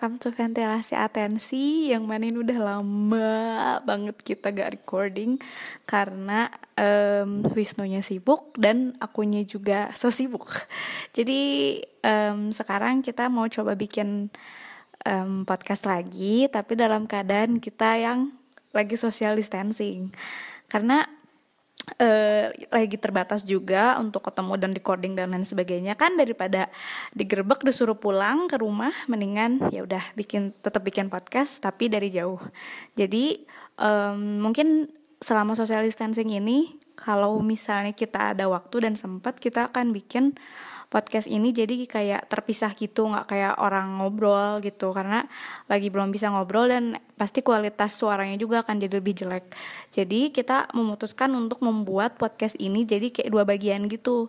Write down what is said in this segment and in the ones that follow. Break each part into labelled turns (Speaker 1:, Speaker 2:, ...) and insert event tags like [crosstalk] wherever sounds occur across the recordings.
Speaker 1: Welcome to ventilasi atensi Yang mana ini udah lama banget kita gak recording Karena um, Wisnunya sibuk dan akunya juga so sibuk Jadi um, sekarang kita mau coba bikin um, podcast lagi Tapi dalam keadaan kita yang lagi social distancing. Karena uh, lagi terbatas juga untuk ketemu dan recording dan lain sebagainya. Kan daripada digerebek disuruh pulang ke rumah mendingan ya udah bikin tetap bikin podcast tapi dari jauh. Jadi um, mungkin selama social distancing ini kalau misalnya kita ada waktu dan sempat kita akan bikin podcast ini jadi kayak terpisah gitu nggak kayak orang ngobrol gitu. Karena lagi belum bisa ngobrol dan pasti kualitas suaranya juga akan jadi lebih jelek. Jadi kita memutuskan untuk membuat podcast ini jadi kayak dua bagian gitu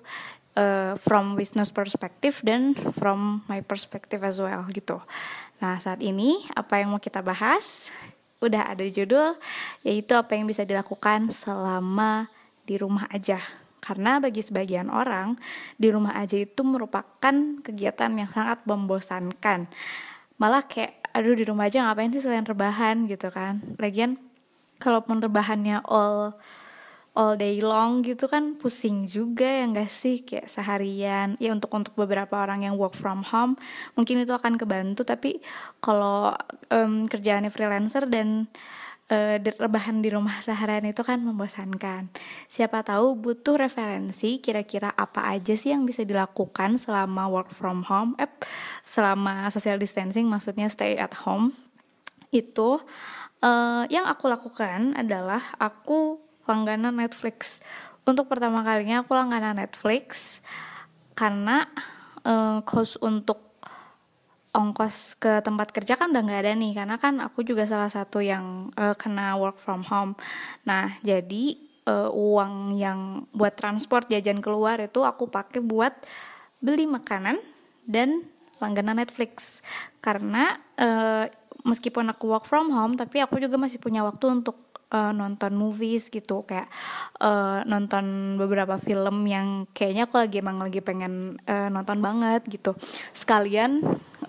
Speaker 1: uh, from business perspective dan from my perspective as well gitu. Nah saat ini apa yang mau kita bahas? Udah ada judul yaitu apa yang bisa dilakukan selama di rumah aja karena bagi sebagian orang, di rumah aja itu merupakan kegiatan yang sangat membosankan. Malah kayak, aduh di rumah aja ngapain sih selain rebahan gitu kan. Lagian, kalaupun rebahannya all all day long gitu kan pusing juga ya gak sih kayak seharian ya untuk untuk beberapa orang yang work from home mungkin itu akan kebantu tapi kalau um, kerjaannya freelancer dan uh, rebahan di rumah seharian itu kan membosankan. Siapa tahu butuh referensi kira-kira apa aja sih yang bisa dilakukan selama work from home, eh, selama social distancing maksudnya stay at home. Itu uh, yang aku lakukan adalah aku langganan Netflix. Untuk pertama kalinya aku langganan Netflix karena uh, cost untuk ongkos ke tempat kerja kan udah nggak ada nih karena kan aku juga salah satu yang uh, kena work from home. Nah jadi uh, uang yang buat transport jajan keluar itu aku pakai buat beli makanan dan langganan Netflix. Karena uh, meskipun aku work from home tapi aku juga masih punya waktu untuk uh, nonton movies gitu. Kayak uh, nonton beberapa film yang kayaknya aku lagi emang lagi pengen uh, nonton banget gitu. Sekalian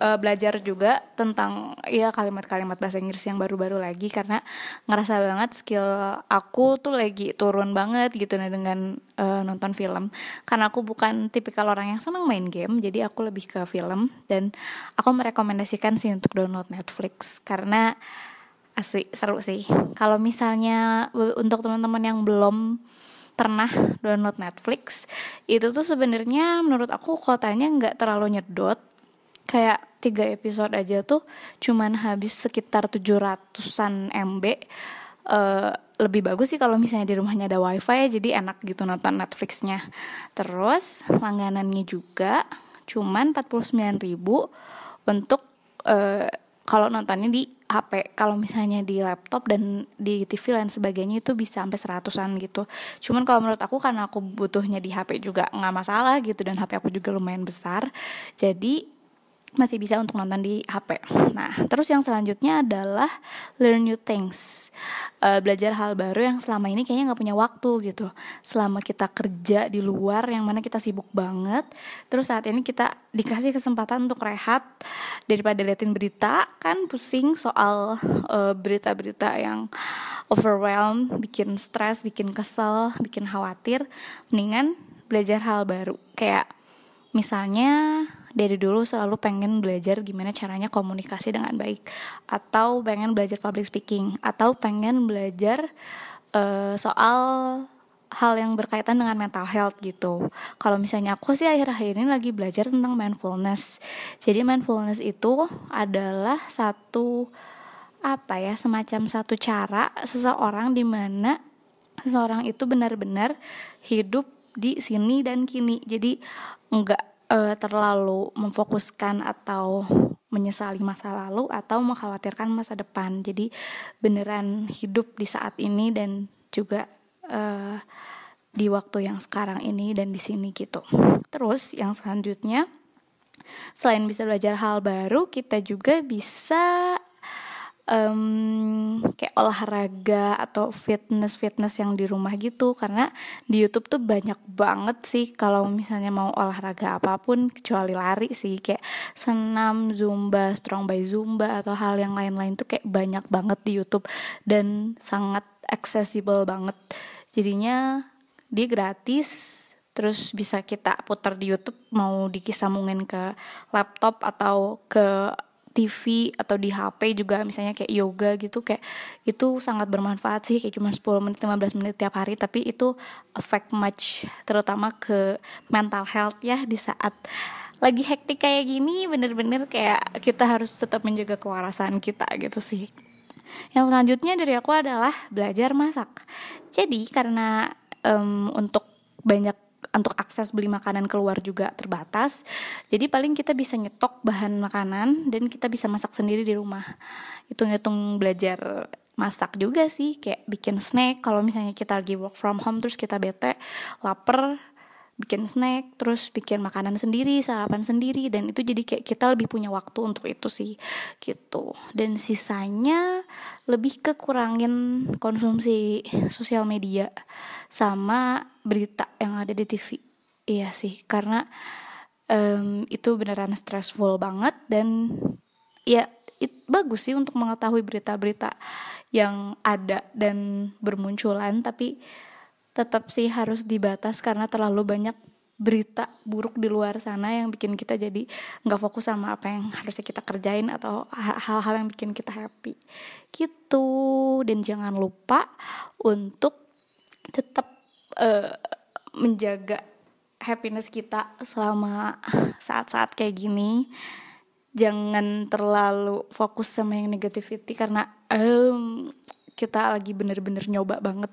Speaker 1: uh, belajar juga tentang ya kalimat-kalimat bahasa Inggris yang baru-baru lagi karena ngerasa banget skill aku tuh lagi turun banget gitu nih dengan uh, nonton film. Karena aku bukan tipikal orang yang senang main game jadi aku lebih ke film dan aku merekomendasikan sih untuk download Netflix karena asli seru sih. Kalau misalnya untuk teman-teman yang belum pernah download Netflix itu tuh sebenarnya menurut aku kotanya nggak terlalu nyedot kayak tiga episode aja tuh cuman habis sekitar 700an MB uh, lebih bagus sih kalau misalnya di rumahnya ada wifi ya jadi enak gitu nonton Netflixnya. Terus langganannya juga cuman 49 ribu untuk uh, kalau nontonnya di HP kalau misalnya di laptop dan di TV dan sebagainya itu bisa sampai seratusan gitu. Cuman kalau menurut aku karena aku butuhnya di HP juga nggak masalah gitu dan HP aku juga lumayan besar. Jadi masih bisa untuk nonton di HP. Nah, terus yang selanjutnya adalah learn new things, uh, belajar hal baru yang selama ini kayaknya nggak punya waktu gitu. Selama kita kerja di luar, yang mana kita sibuk banget, terus saat ini kita dikasih kesempatan untuk rehat daripada liatin berita, kan pusing soal uh, berita-berita yang overwhelm, bikin stres, bikin kesel, bikin khawatir. Mendingan belajar hal baru, kayak misalnya dari dulu selalu pengen belajar gimana caranya komunikasi dengan baik atau pengen belajar public speaking atau pengen belajar uh, soal hal yang berkaitan dengan mental health gitu. Kalau misalnya aku sih akhir-akhir ini lagi belajar tentang mindfulness. Jadi mindfulness itu adalah satu apa ya semacam satu cara seseorang di mana seseorang itu benar-benar hidup di sini dan kini. Jadi enggak uh, terlalu memfokuskan atau menyesali masa lalu atau mengkhawatirkan masa depan. Jadi beneran hidup di saat ini dan juga uh, di waktu yang sekarang ini dan di sini gitu. Terus yang selanjutnya selain bisa belajar hal baru, kita juga bisa um, kayak olahraga atau fitness fitness yang di rumah gitu. Karena di YouTube tuh banyak banget sih kalau misalnya mau olahraga apa pun kecuali lari sih. Kayak senam zumba strong by zumba atau hal yang lain-lain tuh kayak banyak banget di YouTube dan sangat accessible banget. Jadinya dia gratis terus bisa kita putar di YouTube mau dikisambungin ke laptop atau ke TV atau di HP juga misalnya kayak yoga gitu kayak itu sangat bermanfaat sih kayak cuma 10 menit 15 menit tiap hari tapi itu effect much terutama ke mental health ya di saat lagi hektik kayak gini bener-bener kayak kita harus tetap menjaga kewarasan kita gitu sih. Yang selanjutnya dari aku adalah belajar masak. Jadi karena um, untuk banyak untuk akses beli makanan keluar juga terbatas. Jadi paling kita bisa nyetok bahan makanan dan kita bisa masak sendiri di rumah. Hitung-hitung belajar masak juga sih kayak bikin snack kalau misalnya kita lagi work from home terus kita bete lapar bikin snack terus bikin makanan sendiri sarapan sendiri dan itu jadi kayak kita lebih punya waktu untuk itu sih gitu. Dan sisanya lebih ke kurangin konsumsi sosial media sama berita yang ada di TV iya sih karena um, itu beneran stressful banget dan ya it, bagus sih untuk mengetahui berita-berita yang ada dan bermunculan tapi tetap sih harus dibatas karena terlalu banyak berita buruk di luar sana yang bikin kita jadi nggak fokus sama apa yang harusnya kita kerjain atau hal-hal yang bikin kita happy. Gitu. Dan jangan lupa untuk tetap uh, menjaga happiness kita selama saat-saat kayak gini. Jangan terlalu fokus sama yang negativity karena um, kita lagi bener-bener nyoba banget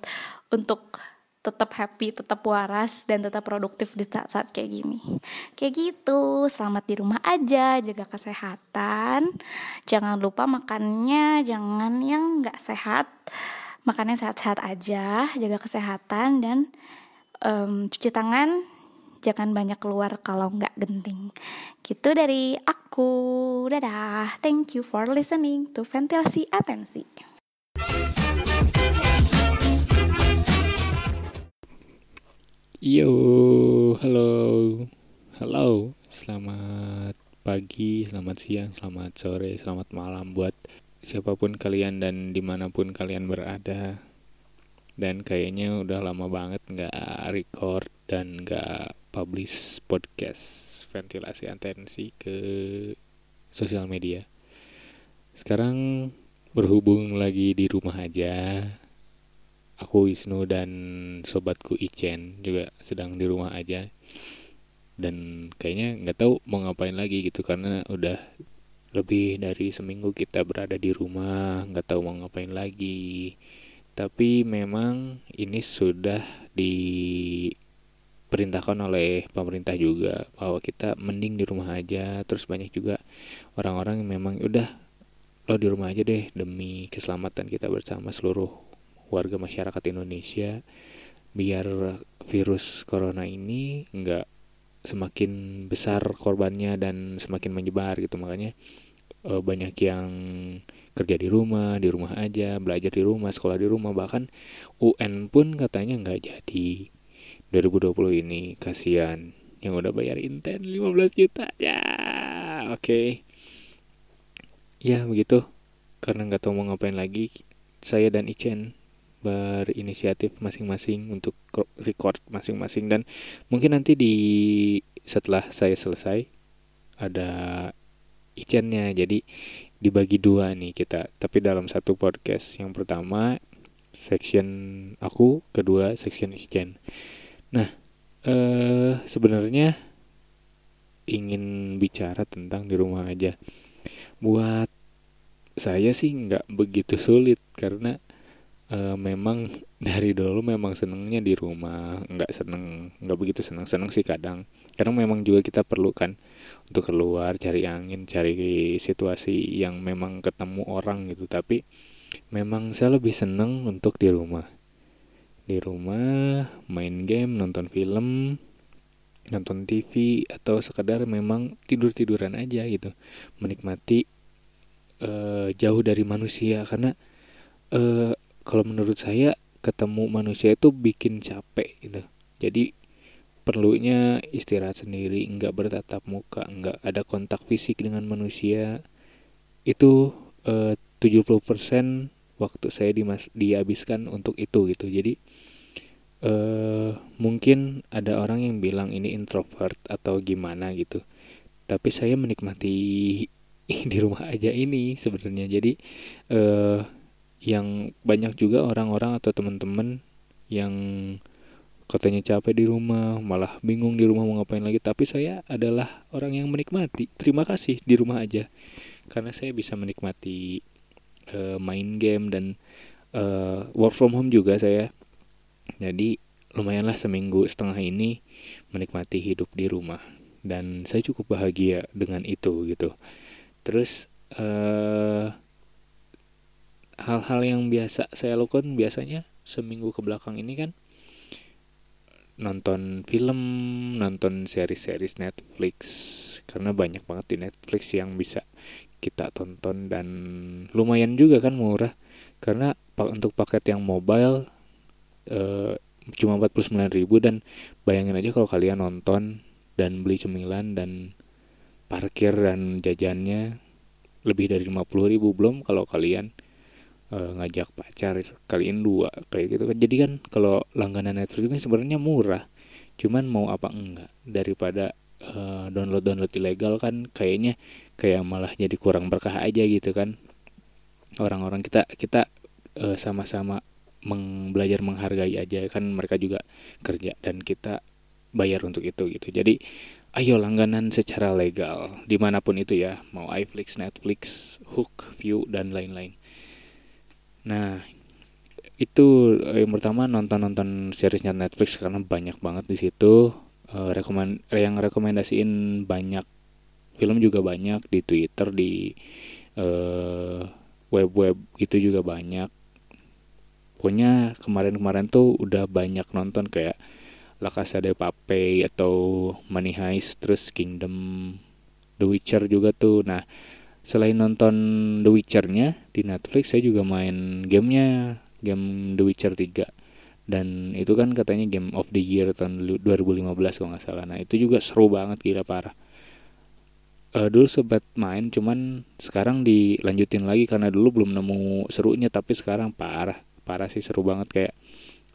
Speaker 1: untuk tetap happy, tetap waras dan tetap produktif di saat-saat kayak gini. Kayak gitu. Selamat di rumah aja, jaga kesehatan. Jangan lupa makannya jangan yang nggak sehat. Makannya sehat-sehat aja, jaga kesehatan dan um, cuci tangan. Jangan banyak keluar kalau nggak genting. Gitu dari aku. Dadah. Thank you for listening to Ventilasi Atensi.
Speaker 2: Yo, halo, halo, selamat pagi, selamat siang, selamat sore, selamat malam buat siapa pun kalian dan di mana pun kalian berada. Dan kayaknya udah lama banget nggak record dan nggak publish podcast ventilasi atensi ke sosial media. Sekarang berhubung lagi di rumah aja, aku Wisnu dan sobatku Ichen juga sedang di rumah aja. Dan kayaknya nggak tahu mau ngapain lagi gitu karena udah lebih dari seminggu kita berada di rumah nggak tahu mau ngapain lagi. Tapi memang ini sudah diperintahkan oleh pemerintah juga bahwa kita mending di rumah aja. Terus banyak juga orang-orang yang memang udah lo di rumah aja deh demi keselamatan kita bersama seluruh warga masyarakat Indonesia biar virus corona ini nggak semakin besar korbannya dan semakin menyebar gitu. Makanya e, banyak yang kerja di rumah di rumah aja belajar di rumah sekolah di rumah. Bahkan UN pun katanya nggak jadi. 2020 ini kasihan. Yang udah bayar inten 15 juta. Ya oke. Okay. ya begitu. Karena nggak tahu mau ngapain lagi saya dan Ichen berinisiatif masing-masing untuk record masing-masing. Dan mungkin nanti di setelah saya selesai ada icennya. Jadi dibagi dua nih kita. Tapi dalam satu podcast yang pertama section aku kedua section Icen nah eh sebenarnya ingin bicara tentang di rumah aja. Buat saya sih nggak begitu sulit karena uh, memang [laughs] dari dulu memang senengnya di rumah nggak seneng nggak begitu seneng seneng sih kadang. Kadang memang juga kita perlu kan untuk keluar cari angin cari situasi yang memang ketemu orang gitu. Tapi memang saya lebih seneng untuk di rumah. Di rumah main game nonton film nonton TV atau sekedar memang tidur tiduran aja gitu. Menikmati uh, jauh dari manusia. Karena uh, kalau menurut saya ketemu manusia itu bikin capek gitu. Jadi perlunya istirahat sendiri nggak bertatap muka nggak ada kontak fisik dengan manusia. Itu uh, 70% waktu saya dimas dihabiskan untuk itu gitu. Jadi uh, mungkin ada orang yang bilang ini introvert atau gimana gitu. Tapi saya menikmati [laughs] di rumah aja ini sebenarnya. Jadi uh, yang banyak juga orang-orang atau teman-teman yang katanya capek di rumah, malah bingung di rumah mau ngapain lagi. Tapi saya adalah orang yang menikmati. Terima kasih di rumah aja, karena saya bisa menikmati uh, main game dan uh, work from home juga saya. Jadi lumayanlah seminggu setengah ini menikmati hidup di rumah dan saya cukup bahagia dengan itu gitu. Terus uh, hal-hal yang biasa saya lakukan biasanya seminggu ke belakang ini kan nonton film, nonton series-series Netflix karena banyak banget di Netflix yang bisa kita tonton dan lumayan juga kan murah. Karena untuk paket yang mobile uh, cuma 49.000 dan bayangin aja kalau kalian nonton dan beli cemilan dan parkir dan jajannya lebih dari 50.000 belum kalau kalian uh, ngajak pacar kalian dua kayak gitu kan. Jadi kan kalau langganan Netflix ini sebenarnya murah cuman mau apa enggak? Daripada uh, download download ilegal kan kayaknya kayak malah jadi kurang berkah aja gitu kan. Orang-orang kita kita uh, sama-sama meng, belajar menghargai aja kan mereka juga kerja dan kita bayar untuk itu gitu. Jadi ayo langganan secara legal di mana pun itu ya mau iFlix, Netflix, Hook, View dan lain-lain Nah, itu eh, yang pertama nonton-nonton seriesnya Netflix karena banyak banget di situ. Uh, rekomend yang rekomendasiin banyak film juga banyak di Twitter di uh, web-web itu juga banyak. Pokoknya kemarin-kemarin tuh udah banyak nonton kayak La Casa de Papel atau Money Heist terus Kingdom The Witcher juga tuh. Nah, selain nonton The Witcher-nya di Netflix saya juga main gamenya game The Witcher 3 dan itu kan katanya game of the year tahun 2015 kalau nggak salah. Nah itu juga seru banget gila parah. Uh, dulu sempat main cuman sekarang dilanjutin lagi karena dulu belum nemu serunya tapi sekarang parah. Parah sih seru banget. Kayak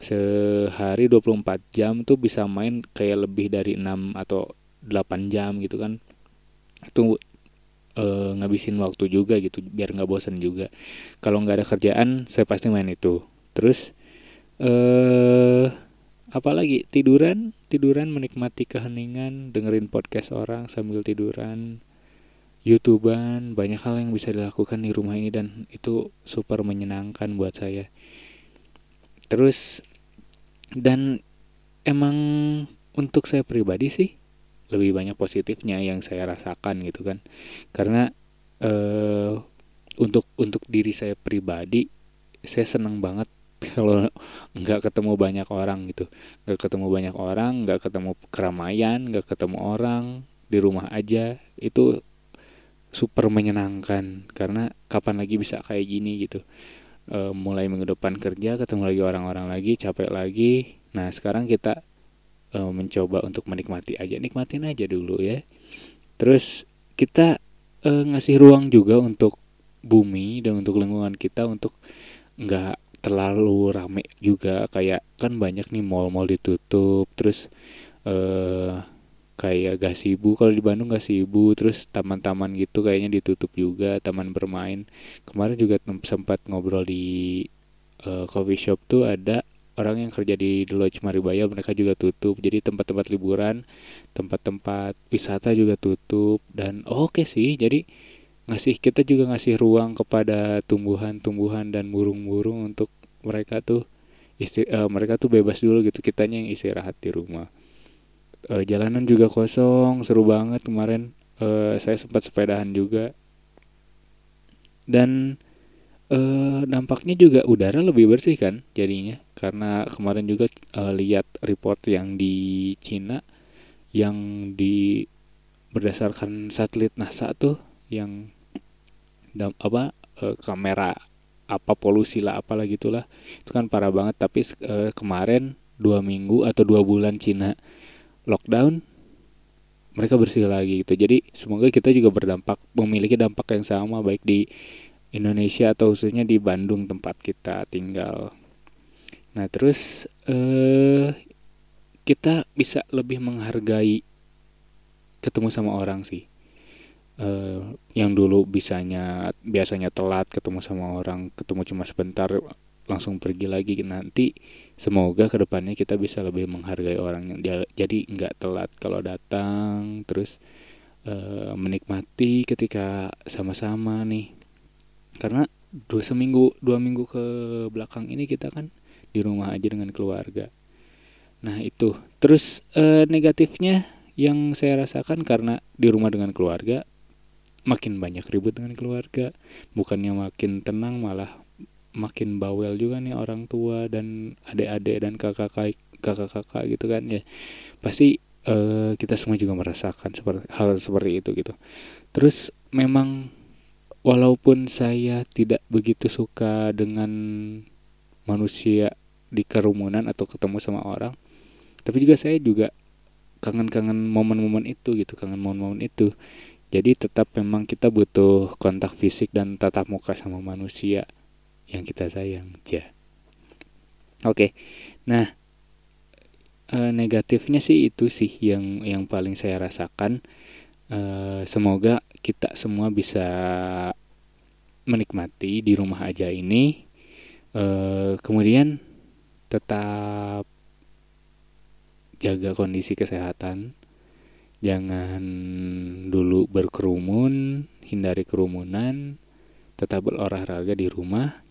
Speaker 2: sehari 24 jam tuh bisa main kayak lebih dari 6 atau 8 jam gitu kan. Itu uh, ngabisin waktu juga gitu biar nggak bosan juga. Kalau nggak ada kerjaan saya pasti main itu. Terus eh apalagi tiduran tiduran menikmati keheningan dengerin podcast orang sambil tiduran youtuber banyak hal yang bisa dilakukan di rumah ini dan itu super menyenangkan buat saya. Terus dan emang untuk saya pribadi sih lebih banyak positifnya yang saya rasakan gitu kan. Karena uh, untuk untuk diri saya pribadi saya senang banget [laughs] kalau nggak ketemu banyak orang gitu. Nggak ketemu banyak orang nggak ketemu keramaian nggak ketemu orang di rumah aja itu super menyenangkan. Karena kapan lagi bisa kayak gini gitu? E, mulai minggu kerja ketemu lagi orang-orang lagi capek lagi. Nah sekarang kita uh, mencoba untuk menikmati aja. Nikmatin aja dulu ya. Terus kita uh, ngasih ruang juga untuk bumi dan untuk lingkungan kita untuk nggak terlalu rame juga. Kayak kan banyak nih mall-mall ditutup terus uh, kayak gasibu kalau di Bandung gasibu terus taman-taman gitu kayaknya ditutup juga taman bermain. Kemarin juga sempat ngobrol di uh, coffee shop tuh ada orang yang kerja di The Lodge Maribaya mereka juga tutup. Jadi tempat-tempat liburan tempat-tempat wisata juga tutup. Dan oke okay sih jadi ngasih kita juga ngasih ruang kepada tumbuhan-tumbuhan dan burung-burung untuk mereka tuh isti uh, mereka tuh bebas dulu gitu. Kitanya yang istirahat di rumah. Uh, jalanan juga kosong seru banget. Kemarin uh, saya sempat sepedahan juga. Dan uh, dampaknya juga udara lebih bersih kan jadinya. Karena kemarin juga uh, lihat report yang di Cina yang di berdasarkan satelit NASA tuh yang dam, apa uh, kamera apa polusi lah apalah gitulah. Itu kan parah banget. Tapi uh, kemarin dua minggu atau dua bulan Cina lockdown mereka bersih lagi gitu. Jadi semoga kita juga berdampak memiliki dampak yang sama baik di Indonesia atau khususnya di Bandung tempat kita tinggal. Nah terus eh kita bisa lebih menghargai ketemu sama orang sih. Eh, yang dulu bisanya biasanya telat ketemu sama orang ketemu cuma sebentar langsung pergi lagi. Nanti semoga ke depannya kita bisa lebih menghargai orang yang jadi nggak telat kalau datang. Terus uh, menikmati ketika sama-sama nih karena dua seminggu dua minggu ke belakang ini kita kan di rumah aja dengan keluarga. Nah itu. Terus uh, negatifnya yang saya rasakan karena di rumah dengan keluarga makin banyak ribut dengan keluarga. Bukannya makin tenang malah makin bawel juga nih orang tua dan adik-adik dan kakak-kakak kakak-kakak gitu kan ya. Pasti uh, kita semua juga merasakan seperti hal seperti itu gitu. Terus memang walaupun saya tidak begitu suka dengan manusia di kerumunan atau ketemu sama orang tapi juga saya juga kangen-kangen momen-momen itu gitu kangen momen-momen itu. Jadi tetap memang kita butuh kontak fisik dan tatap muka sama manusia yang kita sayang ya oke nah e, negatifnya sih itu sih yang yang paling saya rasakan e, semoga kita semua bisa menikmati di rumah aja ini. E, kemudian tetap jaga kondisi kesehatan. Jangan dulu berkerumun hindari kerumunan tetap berolahraga di rumah.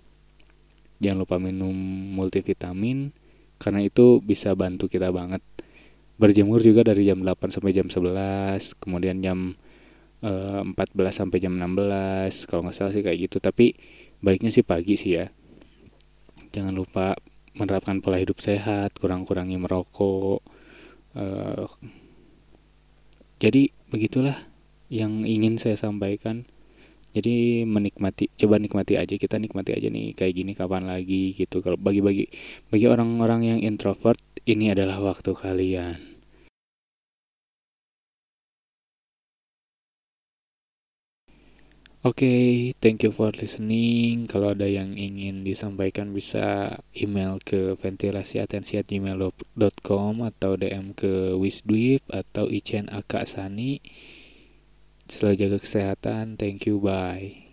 Speaker 2: Jangan lupa minum multivitamin karena itu bisa bantu kita banget berjemur juga dari jam 8 sampai jam 11 kemudian jam uh, eh, 14 sampai jam 16 kalau nggak salah sih kayak gitu. Tapi baiknya sih pagi sih ya. Jangan lupa menerapkan pola hidup sehat kurang-kurangi merokok uh, jadi begitulah yang ingin saya sampaikan jadi menikmati coba nikmati aja kita nikmati aja nih kayak gini kapan lagi gitu kalau bagi-bagi bagi orang-orang yang introvert ini adalah waktu kalian Oke, okay, thank you for listening. Kalau ada yang ingin disampaikan bisa email ke ventilasiatensi@gmail.com atau DM ke Wisdwip atau Ichen Akasani. Selalu jaga kesehatan. Thank you. Bye.